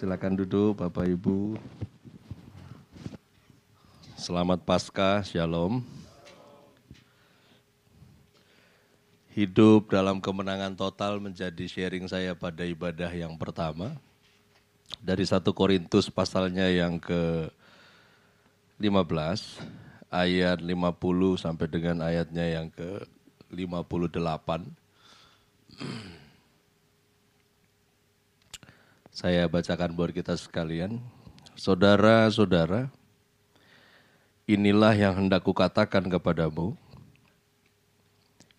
Silakan duduk Bapak Ibu. Selamat Paskah, Shalom. Hidup dalam kemenangan total menjadi sharing saya pada ibadah yang pertama. Dari satu Korintus pasalnya yang ke 15 ayat 50 sampai dengan ayatnya yang ke 58. Saya bacakan buat kita sekalian. Saudara-saudara, inilah yang hendak kukatakan kepadamu,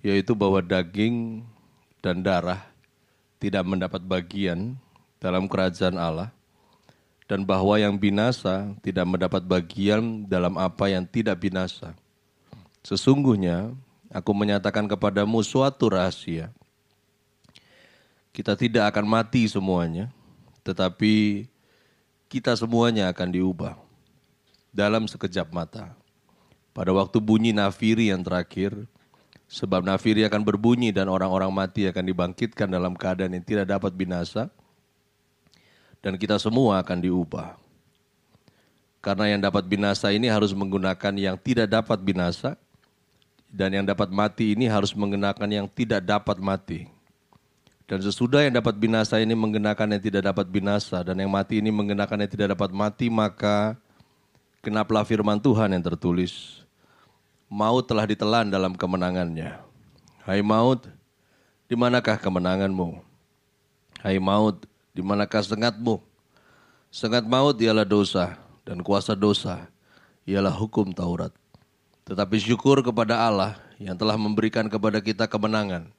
yaitu bahwa daging dan darah tidak mendapat bagian dalam kerajaan Allah, dan bahwa yang binasa tidak mendapat bagian dalam apa yang tidak binasa. Sesungguhnya, aku menyatakan kepadamu suatu rahasia. Kita tidak akan mati semuanya, tetapi kita semuanya akan diubah dalam sekejap mata. Pada waktu bunyi nafiri yang terakhir, sebab nafiri akan berbunyi dan orang-orang mati akan dibangkitkan dalam keadaan yang tidak dapat binasa, dan kita semua akan diubah. Karena yang dapat binasa ini harus menggunakan yang tidak dapat binasa, dan yang dapat mati ini harus menggunakan yang tidak dapat mati. Dan sesudah yang dapat binasa ini menggunakan yang tidak dapat binasa dan yang mati ini menggunakan yang tidak dapat mati maka kenaplah firman Tuhan yang tertulis maut telah ditelan dalam kemenangannya. Hai maut, di manakah kemenanganmu? Hai maut, di manakah sengatmu? Sengat maut ialah dosa dan kuasa dosa ialah hukum Taurat. Tetapi syukur kepada Allah yang telah memberikan kepada kita kemenangan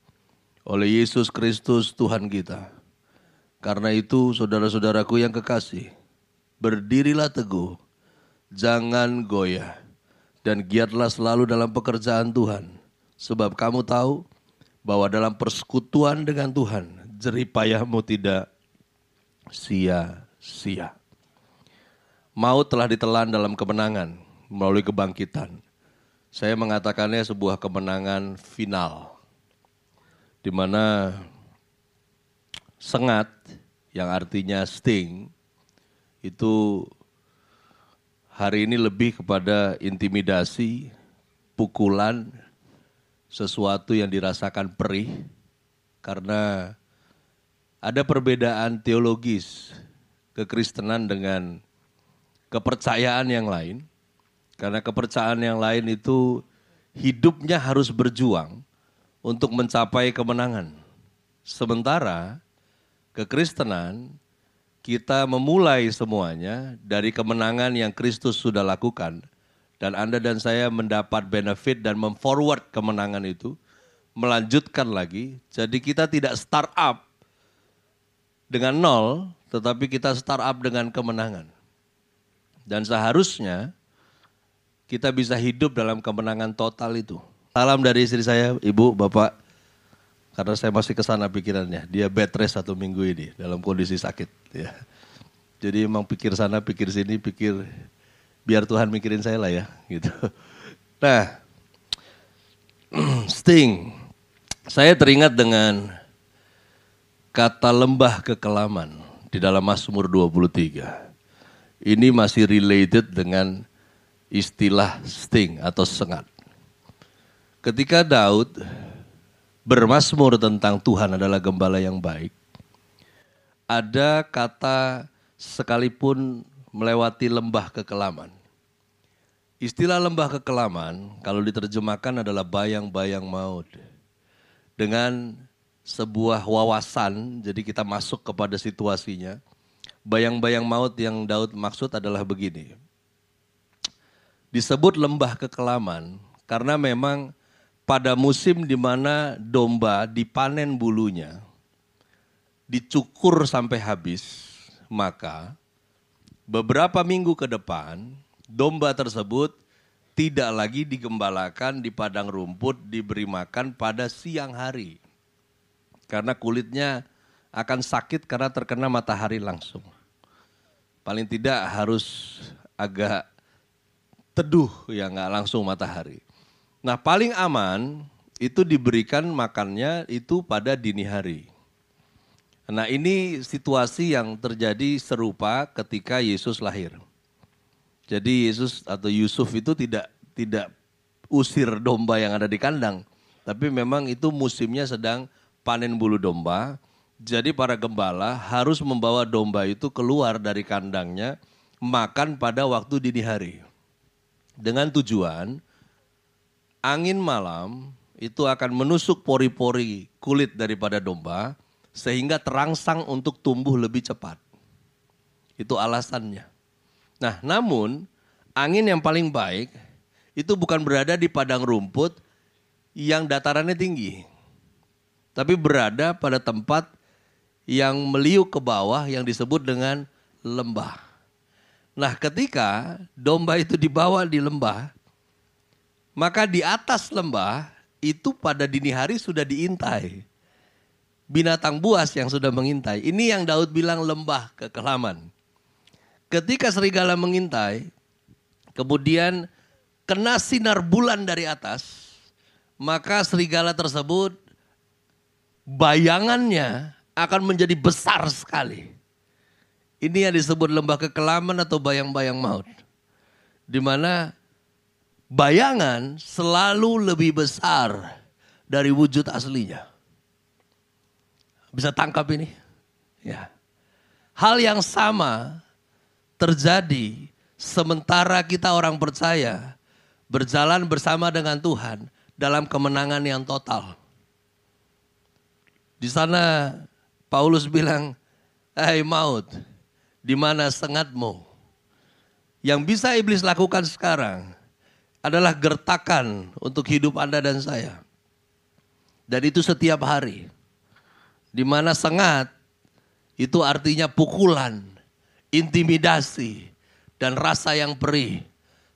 oleh Yesus Kristus Tuhan kita. Karena itu saudara-saudaraku yang kekasih, berdirilah teguh, jangan goyah, dan giatlah selalu dalam pekerjaan Tuhan. Sebab kamu tahu bahwa dalam persekutuan dengan Tuhan, jeripayahmu tidak sia-sia. Maut telah ditelan dalam kemenangan melalui kebangkitan. Saya mengatakannya sebuah kemenangan final di mana sengat yang artinya sting itu hari ini lebih kepada intimidasi, pukulan, sesuatu yang dirasakan perih karena ada perbedaan teologis kekristenan dengan kepercayaan yang lain. Karena kepercayaan yang lain itu hidupnya harus berjuang untuk mencapai kemenangan. Sementara kekristenan kita memulai semuanya dari kemenangan yang Kristus sudah lakukan dan Anda dan saya mendapat benefit dan memforward kemenangan itu, melanjutkan lagi. Jadi kita tidak start up dengan nol, tetapi kita start up dengan kemenangan. Dan seharusnya kita bisa hidup dalam kemenangan total itu. Salam dari istri saya, ibu, bapak. Karena saya masih ke sana pikirannya. Dia bed rest satu minggu ini dalam kondisi sakit. Ya. Jadi emang pikir sana, pikir sini, pikir biar Tuhan mikirin saya lah ya. Gitu. Nah, Sting. Saya teringat dengan kata lembah kekelaman di dalam Mazmur 23. Ini masih related dengan istilah sting atau sengat. Ketika Daud bermasmur tentang Tuhan adalah gembala yang baik, ada kata sekalipun melewati lembah kekelaman. Istilah lembah kekelaman kalau diterjemahkan adalah bayang-bayang maut. Dengan sebuah wawasan, jadi kita masuk kepada situasinya. Bayang-bayang maut yang Daud maksud adalah begini. Disebut lembah kekelaman karena memang pada musim di mana domba dipanen bulunya, dicukur sampai habis, maka beberapa minggu ke depan domba tersebut tidak lagi digembalakan di padang rumput, diberi makan pada siang hari. Karena kulitnya akan sakit karena terkena matahari langsung. Paling tidak harus agak teduh ya nggak langsung matahari. Nah paling aman itu diberikan makannya itu pada dini hari. Nah ini situasi yang terjadi serupa ketika Yesus lahir. Jadi Yesus atau Yusuf itu tidak tidak usir domba yang ada di kandang, tapi memang itu musimnya sedang panen bulu domba. Jadi para gembala harus membawa domba itu keluar dari kandangnya makan pada waktu dini hari. Dengan tujuan angin malam itu akan menusuk pori-pori kulit daripada domba sehingga terangsang untuk tumbuh lebih cepat. Itu alasannya. Nah, namun angin yang paling baik itu bukan berada di padang rumput yang datarannya tinggi. Tapi berada pada tempat yang meliuk ke bawah yang disebut dengan lembah. Nah, ketika domba itu dibawa di lembah, maka di atas lembah itu pada dini hari sudah diintai. Binatang buas yang sudah mengintai. Ini yang Daud bilang lembah kekelaman. Ketika serigala mengintai, kemudian kena sinar bulan dari atas, maka serigala tersebut bayangannya akan menjadi besar sekali. Ini yang disebut lembah kekelaman atau bayang-bayang maut. Di mana bayangan selalu lebih besar dari wujud aslinya. Bisa tangkap ini? Ya. Hal yang sama terjadi sementara kita orang percaya berjalan bersama dengan Tuhan dalam kemenangan yang total. Di sana Paulus bilang, "Hai maut, di mana sengatmu?" Yang bisa iblis lakukan sekarang adalah gertakan untuk hidup Anda dan saya. Dan itu setiap hari. Di mana sengat itu artinya pukulan, intimidasi, dan rasa yang perih.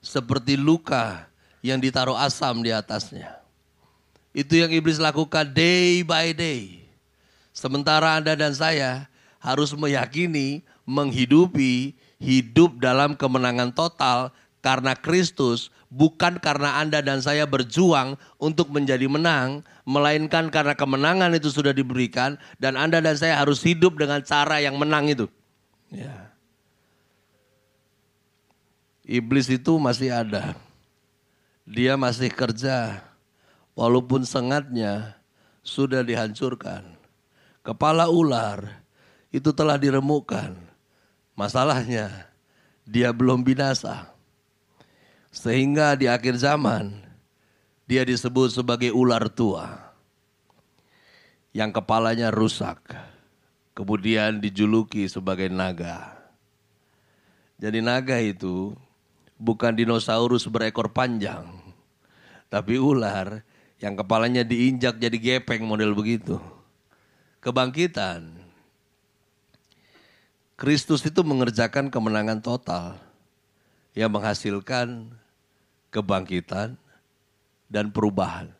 Seperti luka yang ditaruh asam di atasnya. Itu yang iblis lakukan day by day. Sementara Anda dan saya harus meyakini, menghidupi hidup dalam kemenangan total karena Kristus, bukan karena Anda dan saya berjuang untuk menjadi menang, melainkan karena kemenangan itu sudah diberikan dan Anda dan saya harus hidup dengan cara yang menang itu. Ya. Iblis itu masih ada. Dia masih kerja walaupun sengatnya sudah dihancurkan kepala ular itu telah diremukkan. Masalahnya dia belum binasa. Sehingga di akhir zaman dia disebut sebagai ular tua. Yang kepalanya rusak. Kemudian dijuluki sebagai naga. Jadi naga itu bukan dinosaurus berekor panjang. Tapi ular yang kepalanya diinjak jadi gepeng model begitu kebangkitan. Kristus itu mengerjakan kemenangan total yang menghasilkan kebangkitan dan perubahan.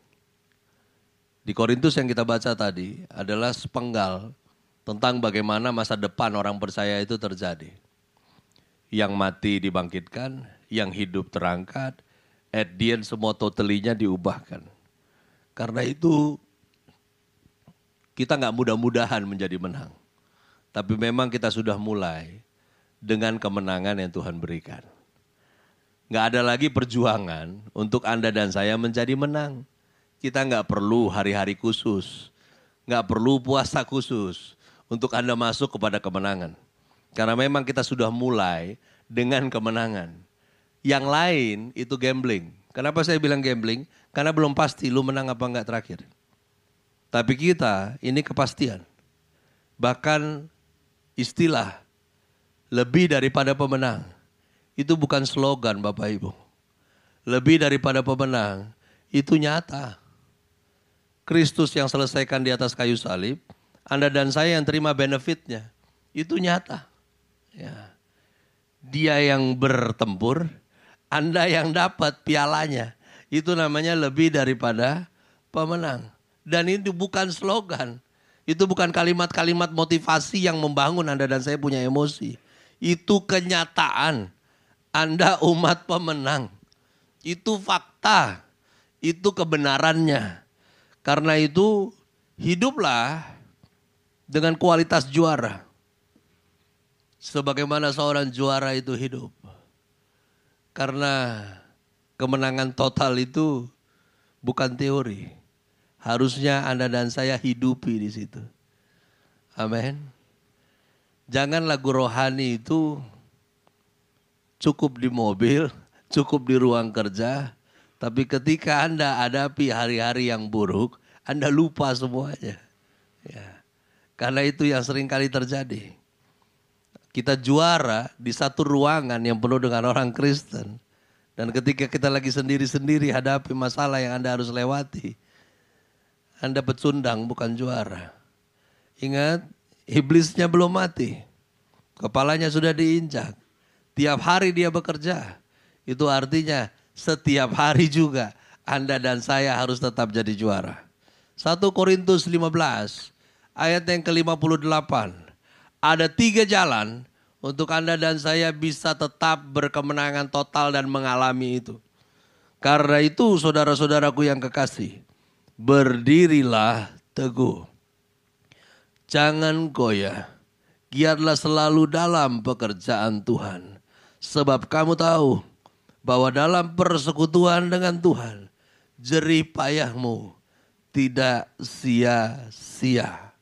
Di Korintus yang kita baca tadi adalah sepenggal tentang bagaimana masa depan orang percaya itu terjadi. Yang mati dibangkitkan, yang hidup terangkat, at the end semua totalinya diubahkan. Karena itu kita nggak mudah-mudahan menjadi menang. Tapi memang kita sudah mulai dengan kemenangan yang Tuhan berikan. Nggak ada lagi perjuangan untuk Anda dan saya menjadi menang. Kita nggak perlu hari-hari khusus, nggak perlu puasa khusus untuk Anda masuk kepada kemenangan. Karena memang kita sudah mulai dengan kemenangan. Yang lain itu gambling. Kenapa saya bilang gambling? Karena belum pasti lu menang apa enggak terakhir. Tapi kita ini kepastian. Bahkan istilah lebih daripada pemenang. Itu bukan slogan Bapak Ibu. Lebih daripada pemenang itu nyata. Kristus yang selesaikan di atas kayu salib, Anda dan saya yang terima benefitnya, itu nyata. Ya. Dia yang bertempur, Anda yang dapat pialanya. Itu namanya lebih daripada pemenang. Dan itu bukan slogan. Itu bukan kalimat-kalimat motivasi yang membangun Anda dan saya punya emosi. Itu kenyataan. Anda umat pemenang. Itu fakta. Itu kebenarannya. Karena itu hiduplah dengan kualitas juara. Sebagaimana seorang juara itu hidup. Karena kemenangan total itu bukan teori. Harusnya Anda dan saya hidupi di situ. Amin. Jangan lagu rohani itu cukup di mobil, cukup di ruang kerja, tapi ketika Anda hadapi hari-hari yang buruk, Anda lupa semuanya. Ya. Karena itu yang sering kali terjadi. Kita juara di satu ruangan yang penuh dengan orang Kristen. Dan ketika kita lagi sendiri-sendiri hadapi masalah yang Anda harus lewati. Anda pecundang bukan juara. Ingat, iblisnya belum mati. Kepalanya sudah diinjak. Tiap hari dia bekerja. Itu artinya setiap hari juga Anda dan saya harus tetap jadi juara. 1 Korintus 15 ayat yang ke-58. Ada tiga jalan untuk Anda dan saya bisa tetap berkemenangan total dan mengalami itu. Karena itu saudara-saudaraku yang kekasih, berdirilah teguh. Jangan goyah, giatlah selalu dalam pekerjaan Tuhan Sebab kamu tahu bahwa dalam persekutuan dengan Tuhan, jerih payahmu tidak sia-sia.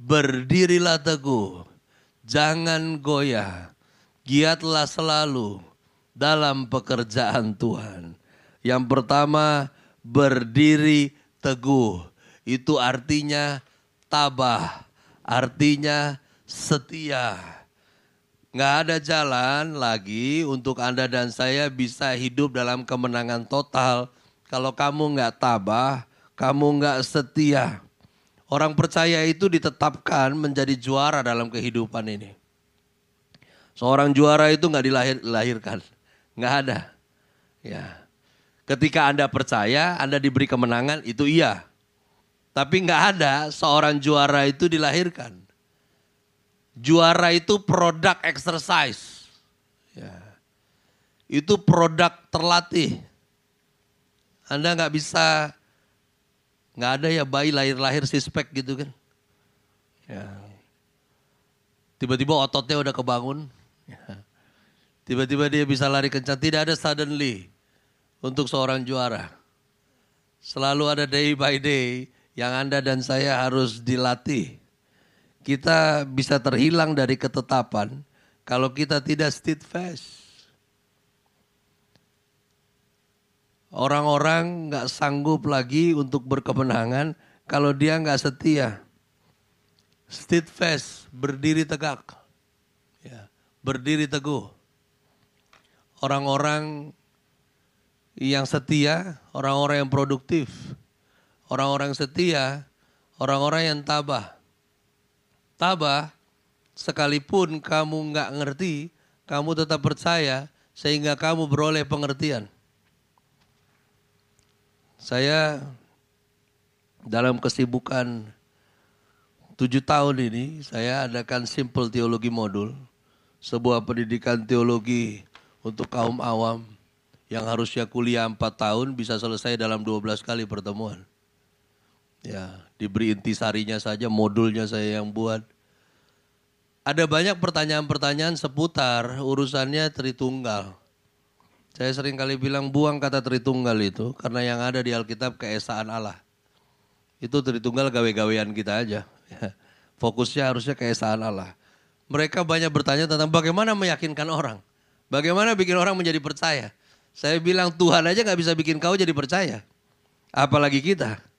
Berdirilah teguh, jangan goyah, giatlah selalu dalam pekerjaan Tuhan. Yang pertama, berdiri teguh. Itu artinya tabah, artinya setia Nggak ada jalan lagi untuk Anda dan saya bisa hidup dalam kemenangan total. Kalau kamu nggak tabah, kamu nggak setia. Orang percaya itu ditetapkan menjadi juara dalam kehidupan ini. Seorang juara itu nggak dilahirkan, nggak ada. Ya, ketika Anda percaya, Anda diberi kemenangan, itu iya. Tapi nggak ada seorang juara itu dilahirkan. Juara itu produk exercise. Ya. Itu produk terlatih. Anda nggak bisa, nggak ada ya bayi lahir-lahir sispek gitu kan. Ya. Tiba-tiba ototnya udah kebangun. Ya. Tiba-tiba dia bisa lari kencang. Tidak ada suddenly untuk seorang juara. Selalu ada day by day yang Anda dan saya harus dilatih kita bisa terhilang dari ketetapan kalau kita tidak steadfast. Orang-orang nggak sanggup lagi untuk berkemenangan kalau dia nggak setia. Steadfast, berdiri tegak. Ya, berdiri teguh. Orang-orang yang setia, orang-orang yang produktif. Orang-orang setia, orang-orang yang tabah tabah, sekalipun kamu nggak ngerti, kamu tetap percaya sehingga kamu beroleh pengertian. Saya dalam kesibukan tujuh tahun ini, saya adakan simple teologi modul, sebuah pendidikan teologi untuk kaum awam yang harusnya kuliah empat tahun bisa selesai dalam 12 kali pertemuan. Ya, diberi intisarinya saja, modulnya saya yang buat. Ada banyak pertanyaan-pertanyaan seputar urusannya Tritunggal. Saya sering kali bilang buang kata Tritunggal itu karena yang ada di Alkitab keesaan Allah. Itu Tritunggal gawe-gawean kita aja. Fokusnya harusnya keesaan Allah. Mereka banyak bertanya tentang bagaimana meyakinkan orang. Bagaimana bikin orang menjadi percaya. Saya bilang Tuhan aja gak bisa bikin kau jadi percaya. Apalagi kita.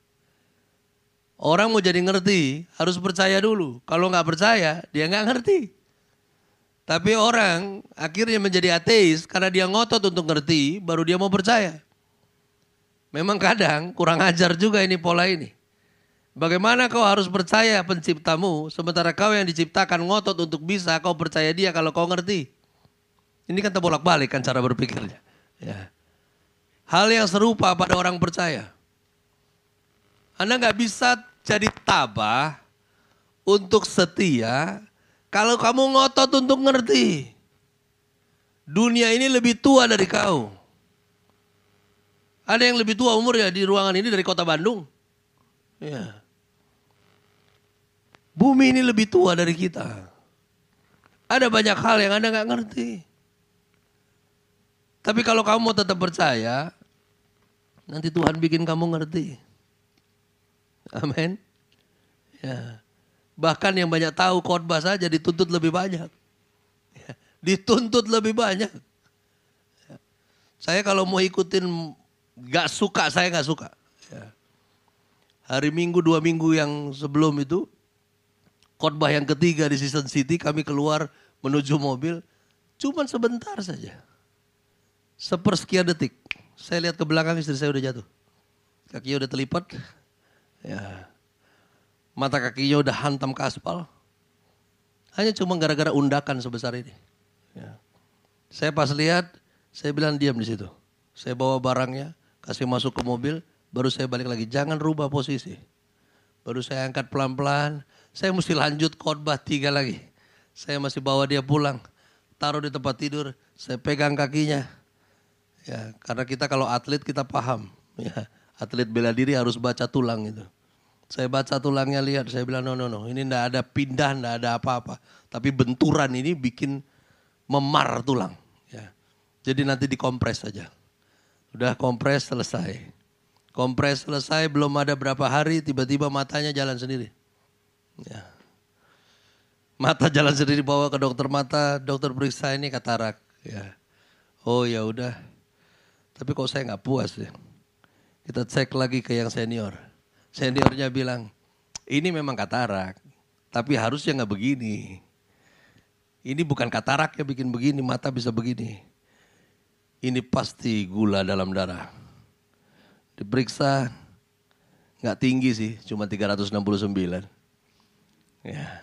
Orang mau jadi ngerti harus percaya dulu. Kalau nggak percaya dia nggak ngerti. Tapi orang akhirnya menjadi ateis karena dia ngotot untuk ngerti baru dia mau percaya. Memang kadang kurang ajar juga ini pola ini. Bagaimana kau harus percaya penciptamu sementara kau yang diciptakan ngotot untuk bisa kau percaya dia kalau kau ngerti. Ini kan terbolak balik kan cara berpikirnya. Ya. Hal yang serupa pada orang percaya. Anda nggak bisa jadi tabah untuk setia kalau kamu ngotot untuk ngerti. Dunia ini lebih tua dari kau. Ada yang lebih tua umur ya di ruangan ini dari kota Bandung. Ya. Bumi ini lebih tua dari kita. Ada banyak hal yang Anda nggak ngerti. Tapi kalau kamu mau tetap percaya, nanti Tuhan bikin kamu ngerti. Amin. Ya. Bahkan yang banyak tahu khotbah saja dituntut lebih banyak. Ya. Dituntut lebih banyak. Ya. Saya kalau mau ikutin gak suka, saya gak suka. Ya. Hari Minggu, dua minggu yang sebelum itu, khotbah yang ketiga di Season City, kami keluar menuju mobil, cuman sebentar saja sepersekian detik. Saya lihat ke belakang istri saya udah jatuh. Kakinya udah terlipat. Ya. Mata kakinya udah hantam ke aspal. Hanya cuma gara-gara undakan sebesar ini. Ya. Saya pas lihat, saya bilang diam di situ. Saya bawa barangnya, kasih masuk ke mobil, baru saya balik lagi. Jangan rubah posisi. Baru saya angkat pelan-pelan. Saya mesti lanjut khotbah tiga lagi. Saya masih bawa dia pulang. Taruh di tempat tidur, saya pegang kakinya Ya, karena kita kalau atlet kita paham, ya. Atlet bela diri harus baca tulang itu. Saya baca tulangnya lihat, saya bilang no no no, ini ndak ada pindah, ndak ada apa-apa. Tapi benturan ini bikin memar tulang. Ya. Jadi nanti dikompres saja. Udah kompres selesai. Kompres selesai belum ada berapa hari tiba-tiba matanya jalan sendiri. Ya. Mata jalan sendiri bawa ke dokter mata, dokter periksa ini katarak. Ya. Oh ya udah, tapi kok saya nggak puas ya. Kita cek lagi ke yang senior. Seniornya bilang, ini memang katarak, tapi harusnya nggak begini. Ini bukan katarak yang bikin begini, mata bisa begini. Ini pasti gula dalam darah. Diperiksa, nggak tinggi sih, cuma 369. Ya.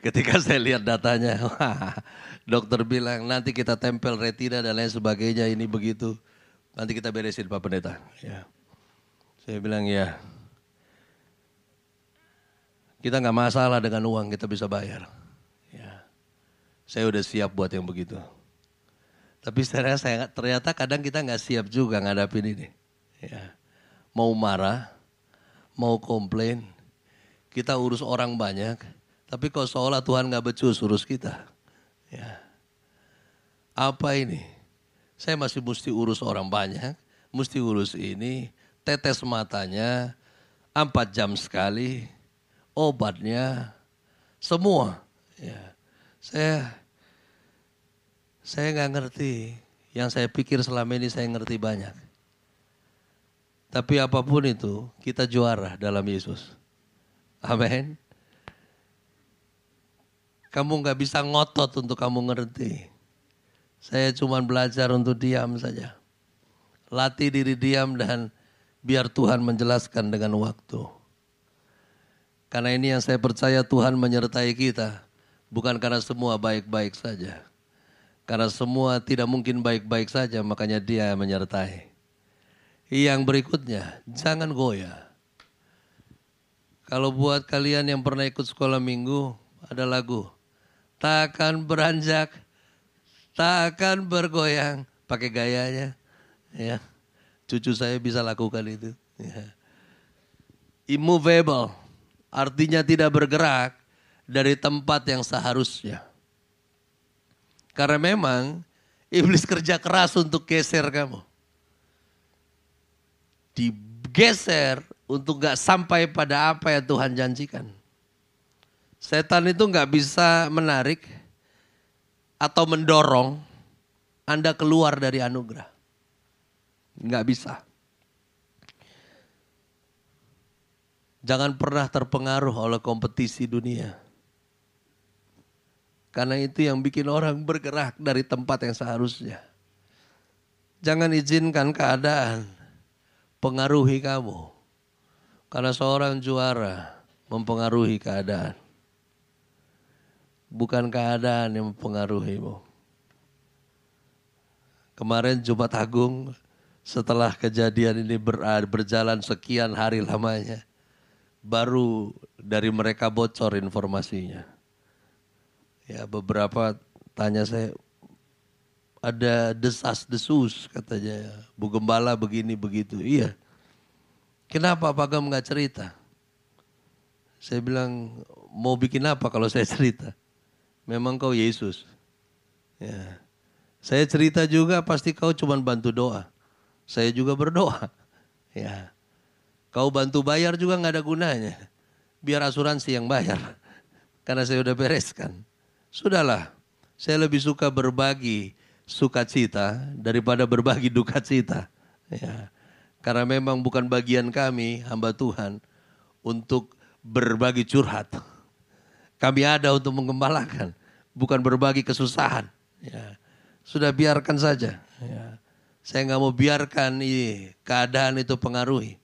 Ketika saya lihat datanya, dokter bilang nanti kita tempel retina dan lain sebagainya ini begitu. Nanti kita beresin Pak Pendeta. Ya. Saya bilang ya. Kita nggak masalah dengan uang kita bisa bayar. Ya. Saya udah siap buat yang begitu. Tapi saya, saya ternyata kadang kita nggak siap juga ngadapin ini. Ya. Mau marah, mau komplain, kita urus orang banyak, tapi kok seolah Tuhan nggak becus urus kita. Ya. Apa ini? Saya masih mesti urus orang banyak, mesti urus ini, tetes matanya, empat jam sekali, obatnya, semua. Ya. Saya saya nggak ngerti. Yang saya pikir selama ini saya ngerti banyak. Tapi apa pun itu, kita juara dalam Yesus. Amin. Kamu nggak bisa ngotot untuk kamu ngerti. Saya cuma belajar untuk diam saja. Latih diri diam dan biar Tuhan menjelaskan dengan waktu. Karena ini yang saya percaya Tuhan menyertai kita. Bukan karena semua baik-baik saja. Karena semua tidak mungkin baik-baik saja makanya dia menyertai. Yang berikutnya, jangan goyah. Kalau buat kalian yang pernah ikut sekolah minggu, ada lagu tak akan beranjak, tak akan bergoyang. Pakai gayanya, ya. Cucu saya bisa lakukan itu. Ya. Immovable, artinya tidak bergerak dari tempat yang seharusnya. Karena memang iblis kerja keras untuk geser kamu. Digeser untuk gak sampai pada apa yang Tuhan janjikan. Setan itu nggak bisa menarik atau mendorong Anda keluar dari anugerah. Nggak bisa. Jangan pernah terpengaruh oleh kompetisi dunia. Karena itu yang bikin orang bergerak dari tempat yang seharusnya. Jangan izinkan keadaan pengaruhi kamu. Karena seorang juara mempengaruhi keadaan bukan keadaan yang mempengaruhimu. Kemarin Jumat Agung setelah kejadian ini berjalan sekian hari lamanya, baru dari mereka bocor informasinya. Ya beberapa tanya saya, ada desas-desus katanya, Bu Gembala begini begitu. Iya. Kenapa Pak Gem nggak cerita? Saya bilang, mau bikin apa kalau saya cerita? Memang kau Yesus. Ya. Saya cerita juga pasti kau cuma bantu doa. Saya juga berdoa. Ya. Kau bantu bayar juga nggak ada gunanya. Biar asuransi yang bayar. Karena saya udah bereskan. Sudahlah, saya lebih suka berbagi sukacita daripada berbagi duka cita. Ya. Karena memang bukan bagian kami, hamba Tuhan, untuk berbagi curhat. Kami ada untuk mengembalakan, bukan berbagi kesusahan. Ya. Sudah biarkan saja. Ya. Saya nggak mau biarkan ini, keadaan itu pengaruhi.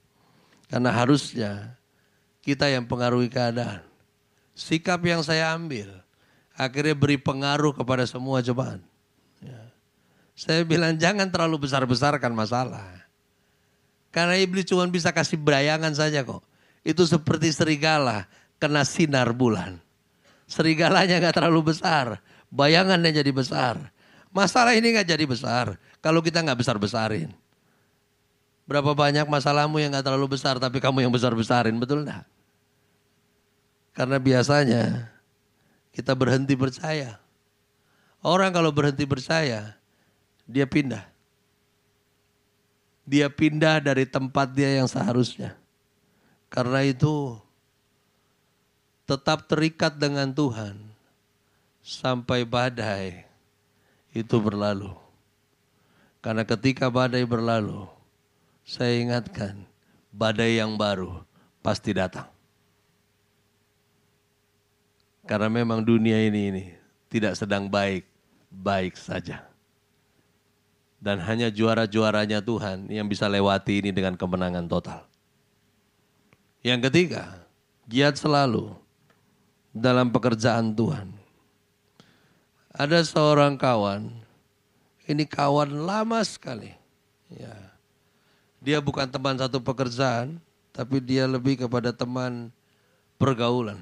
Karena harusnya kita yang pengaruhi keadaan. Sikap yang saya ambil akhirnya beri pengaruh kepada semua jemaat. Ya. Saya bilang jangan terlalu besar-besarkan masalah. Karena iblis cuma bisa kasih bayangan saja kok. Itu seperti serigala kena sinar bulan. Serigalanya gak terlalu besar. Bayangannya jadi besar. Masalah ini gak jadi besar. Kalau kita gak besar-besarin. Berapa banyak masalahmu yang gak terlalu besar tapi kamu yang besar-besarin. Betul gak? Karena biasanya kita berhenti percaya. Orang kalau berhenti percaya, dia pindah dia pindah dari tempat dia yang seharusnya. Karena itu tetap terikat dengan Tuhan sampai badai itu berlalu. Karena ketika badai berlalu, saya ingatkan badai yang baru pasti datang. Karena memang dunia ini ini tidak sedang baik, baik saja. Dan hanya juara-juaranya Tuhan yang bisa lewati ini dengan kemenangan total. Yang ketiga, giat selalu dalam pekerjaan Tuhan. Ada seorang kawan, ini kawan lama sekali. Ya. Dia bukan teman satu pekerjaan, tapi dia lebih kepada teman pergaulan.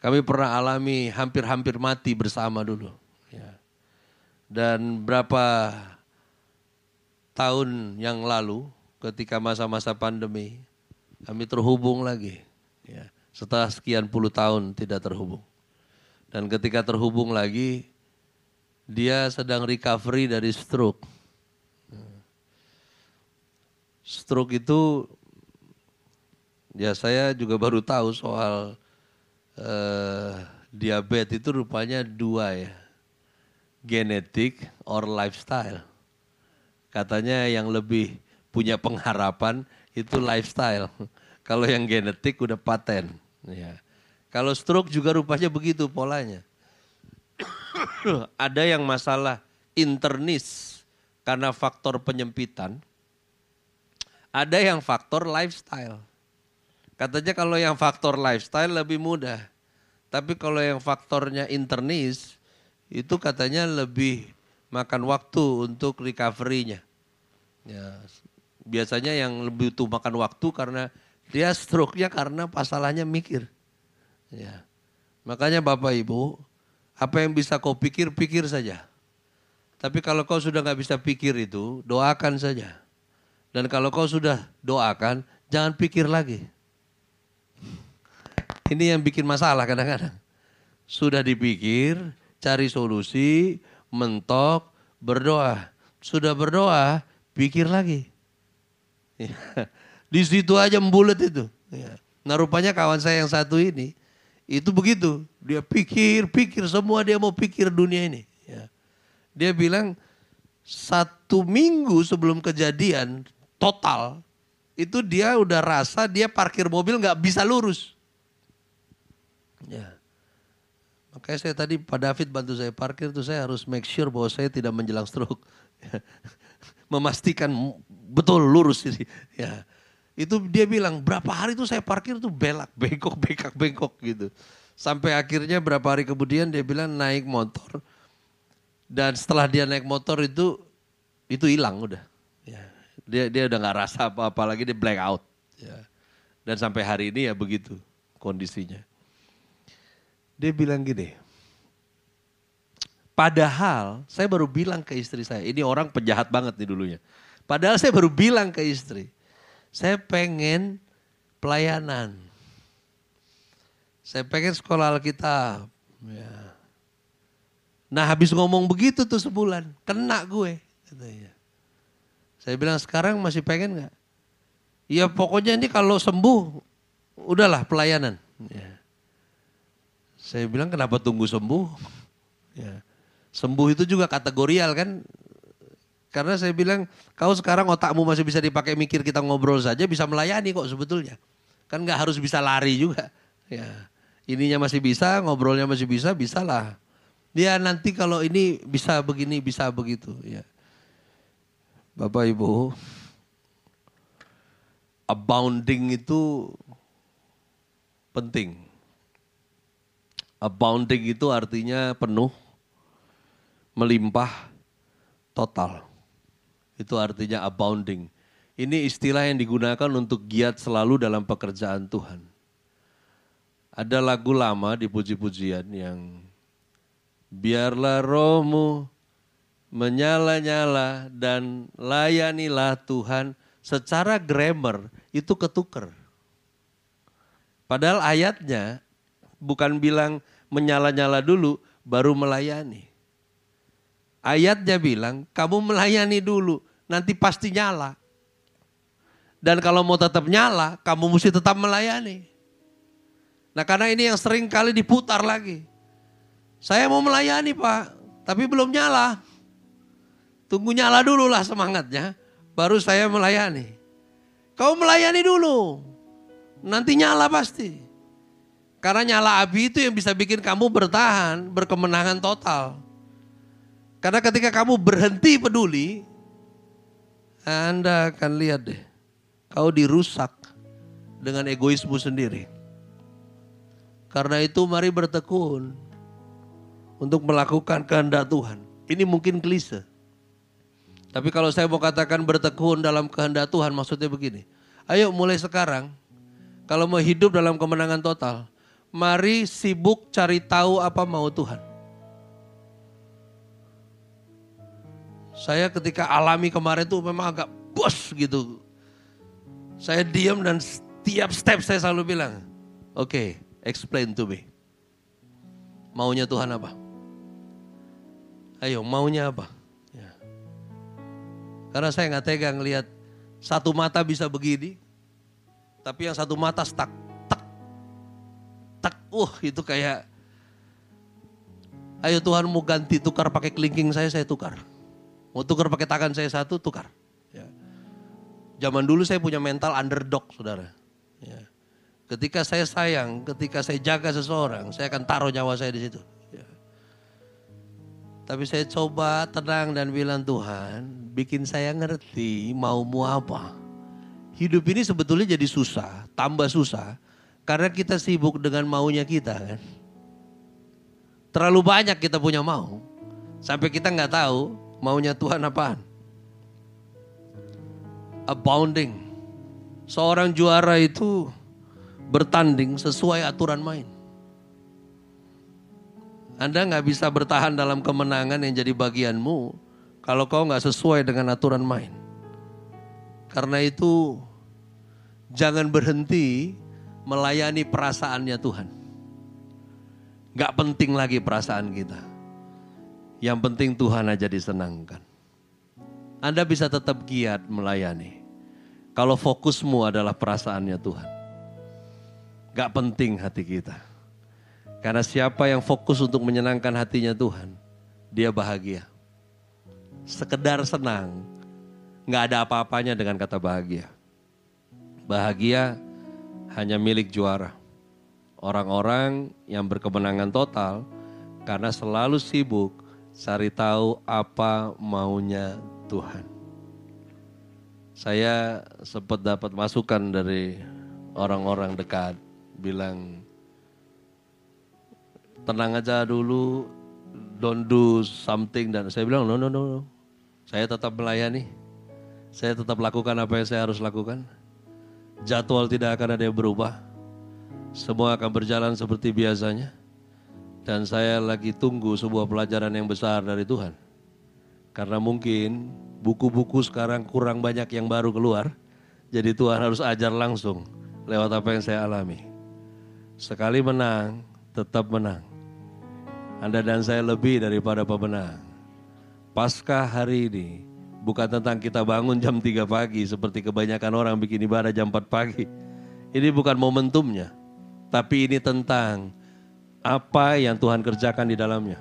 Kami pernah alami hampir-hampir mati bersama dulu. Dan berapa tahun yang lalu ketika masa-masa pandemi kami terhubung lagi. Ya, setelah sekian puluh tahun tidak terhubung. Dan ketika terhubung lagi dia sedang recovery dari stroke. Stroke itu ya saya juga baru tahu soal uh, diabetes itu rupanya dua ya genetik or lifestyle. Katanya yang lebih punya pengharapan itu lifestyle. Kalau yang genetik udah paten. Ya. Kalau stroke juga rupanya begitu polanya. Ada yang masalah internis karena faktor penyempitan. Ada yang faktor lifestyle. Katanya kalau yang faktor lifestyle lebih mudah. Tapi kalau yang faktornya internis itu katanya lebih makan waktu untuk recovery-nya. Ya, biasanya yang lebih butuh makan waktu karena dia stroke-nya karena pasalahnya mikir. Ya. Makanya Bapak Ibu, apa yang bisa kau pikir, pikir saja. Tapi kalau kau sudah nggak bisa pikir itu, doakan saja. Dan kalau kau sudah doakan, jangan pikir lagi. Ini yang bikin masalah kadang-kadang. Sudah dipikir, cari solusi, mentok, berdoa. Sudah berdoa, pikir lagi. Ya. Di situ aja membulet itu. Ya. Nah rupanya kawan saya yang satu ini, itu begitu. Dia pikir, pikir, semua dia mau pikir dunia ini. Ya. Dia bilang, satu minggu sebelum kejadian total, itu dia udah rasa dia parkir mobil nggak bisa lurus. Ya. Makanya saya tadi Pak David bantu saya parkir itu saya harus make sure bahwa saya tidak menjelang stroke. Memastikan betul lurus ini. Ya. Itu dia bilang berapa hari itu saya parkir tuh belak, bengkok, bengkak, bengkok gitu. Sampai akhirnya berapa hari kemudian dia bilang naik motor. Dan setelah dia naik motor itu itu hilang udah. Ya. Dia dia udah nggak rasa apa-apa lagi dia black out. Ya. Dan sampai hari ini ya begitu kondisinya. Dia bilang gini, padahal saya baru bilang ke istri saya, ini orang penjahat banget nih dulunya. Padahal saya baru bilang ke istri, saya pengen pelayanan. Saya pengen sekolah Alkitab. Ya. Nah habis ngomong begitu tuh sebulan, kena gue. Katanya. Saya bilang sekarang masih pengen nggak? Ya pokoknya ini kalau sembuh, udahlah pelayanan. Ya. Saya bilang kenapa tunggu sembuh? Ya. Sembuh itu juga kategorial kan. Karena saya bilang kau sekarang otakmu masih bisa dipakai mikir kita ngobrol saja bisa melayani kok sebetulnya. Kan nggak harus bisa lari juga. Ya ininya masih bisa, ngobrolnya masih bisa, bisalah. Dia nanti kalau ini bisa begini, bisa begitu. Ya. Bapak Ibu, abounding itu penting. Abounding itu artinya penuh, melimpah, total. Itu artinya abounding. Ini istilah yang digunakan untuk giat selalu dalam pekerjaan Tuhan. Ada lagu lama di puji-pujian yang biarlah rohmu menyala-nyala dan layanilah Tuhan secara grammar itu ketuker. Padahal ayatnya bukan bilang menyala-nyala dulu baru melayani. Ayatnya bilang kamu melayani dulu nanti pasti nyala. Dan kalau mau tetap nyala kamu mesti tetap melayani. Nah karena ini yang sering kali diputar lagi. Saya mau melayani pak, tapi belum nyala. Tunggu nyala dulu lah semangatnya, baru saya melayani. Kau melayani dulu, nanti nyala pasti. Karena nyala api itu yang bisa bikin kamu bertahan, berkemenangan total. Karena ketika kamu berhenti peduli, Anda akan lihat deh, kau dirusak dengan egoismu sendiri. Karena itu mari bertekun untuk melakukan kehendak Tuhan. Ini mungkin klise. Tapi kalau saya mau katakan bertekun dalam kehendak Tuhan maksudnya begini. Ayo mulai sekarang kalau mau hidup dalam kemenangan total, mari sibuk cari tahu apa mau Tuhan. Saya ketika alami kemarin tuh memang agak bos gitu. Saya diam dan setiap step saya selalu bilang, oke, okay, Explain to me. Maunya Tuhan apa? Ayo, maunya apa? Ya. Karena saya nggak tega ngelihat satu mata bisa begini, tapi yang satu mata stuck, tak, tak, uh itu kayak, ayo Tuhan mau ganti tukar pakai kelingking saya, saya tukar. Mau tukar pakai tangan saya satu, tukar. Ya. Zaman dulu saya punya mental underdog, saudara. Ya. Ketika saya sayang, ketika saya jaga seseorang, saya akan taruh nyawa saya di situ. Ya. Tapi saya coba tenang dan bilang Tuhan, bikin saya ngerti maumu apa. Hidup ini sebetulnya jadi susah, tambah susah. Karena kita sibuk dengan maunya kita kan. Terlalu banyak kita punya mau. Sampai kita nggak tahu maunya Tuhan apaan. Abounding. Seorang juara itu bertanding sesuai aturan main. Anda nggak bisa bertahan dalam kemenangan yang jadi bagianmu kalau kau nggak sesuai dengan aturan main. Karena itu jangan berhenti melayani perasaannya Tuhan. Gak penting lagi perasaan kita. Yang penting Tuhan aja disenangkan. Anda bisa tetap giat melayani. Kalau fokusmu adalah perasaannya Tuhan. Gak penting hati kita. Karena siapa yang fokus untuk menyenangkan hatinya Tuhan, dia bahagia. Sekedar senang, gak ada apa-apanya dengan kata bahagia. Bahagia hanya milik juara. Orang-orang yang berkemenangan total karena selalu sibuk cari tahu apa maunya Tuhan. Saya sempat dapat masukan dari orang-orang dekat bilang tenang aja dulu, don't do something dan saya bilang no no no, no. saya tetap melayani, saya tetap lakukan apa yang saya harus lakukan. Jadwal tidak akan ada yang berubah, semua akan berjalan seperti biasanya. Dan saya lagi tunggu sebuah pelajaran yang besar dari Tuhan. Karena mungkin buku-buku sekarang kurang banyak yang baru keluar. Jadi Tuhan harus ajar langsung lewat apa yang saya alami. Sekali menang, tetap menang. Anda dan saya lebih daripada pemenang. Pasca hari ini bukan tentang kita bangun jam 3 pagi seperti kebanyakan orang bikin ibadah jam 4 pagi. Ini bukan momentumnya. Tapi ini tentang apa yang Tuhan kerjakan di dalamnya.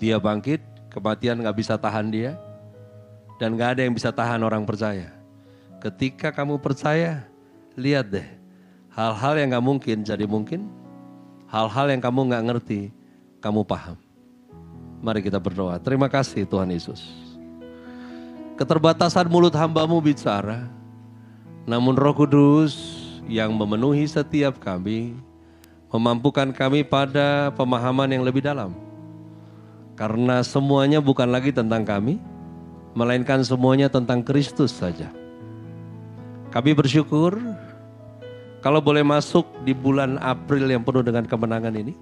Dia bangkit, kematian gak bisa tahan dia. Dan gak ada yang bisa tahan orang percaya. Ketika kamu percaya, lihat deh. Hal-hal yang gak mungkin jadi mungkin. Hal-hal yang kamu gak ngerti, kamu paham. Mari kita berdoa. Terima kasih Tuhan Yesus. Keterbatasan mulut hambamu bicara. Namun roh kudus yang memenuhi setiap kami, memampukan kami pada pemahaman yang lebih dalam. Karena semuanya bukan lagi tentang kami, melainkan semuanya tentang Kristus saja. Kami bersyukur kalau boleh masuk di bulan April yang penuh dengan kemenangan ini.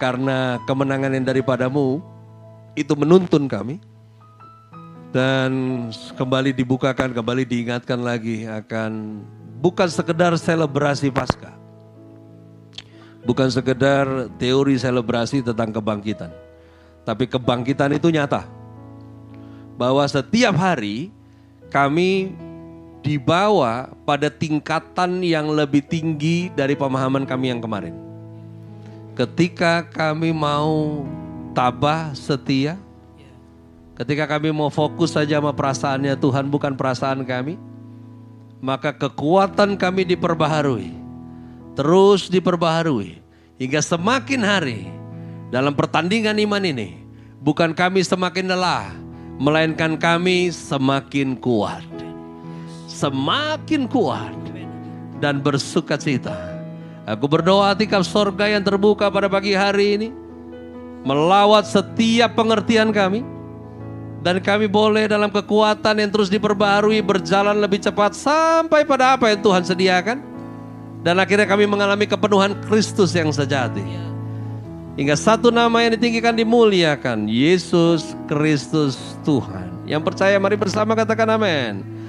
Karena kemenangan yang daripadamu itu menuntun kami. Dan kembali dibukakan, kembali diingatkan lagi akan bukan sekedar selebrasi Paskah. Bukan sekedar teori selebrasi tentang kebangkitan. Tapi kebangkitan itu nyata. Bahwa setiap hari kami dibawa pada tingkatan yang lebih tinggi dari pemahaman kami yang kemarin. Ketika kami mau tabah setia, ketika kami mau fokus saja sama perasaannya Tuhan bukan perasaan kami, maka kekuatan kami diperbaharui, terus diperbaharui, hingga semakin hari dalam pertandingan iman ini, bukan kami semakin lelah, melainkan kami semakin kuat, semakin kuat dan bersuka cita. Aku berdoa tikap sorga yang terbuka pada pagi hari ini, melawat setiap pengertian kami, dan kami boleh dalam kekuatan yang terus diperbarui berjalan lebih cepat sampai pada apa yang Tuhan sediakan. Dan akhirnya kami mengalami kepenuhan Kristus yang sejati. Hingga satu nama yang ditinggikan dimuliakan. Yesus Kristus Tuhan. Yang percaya mari bersama katakan amin.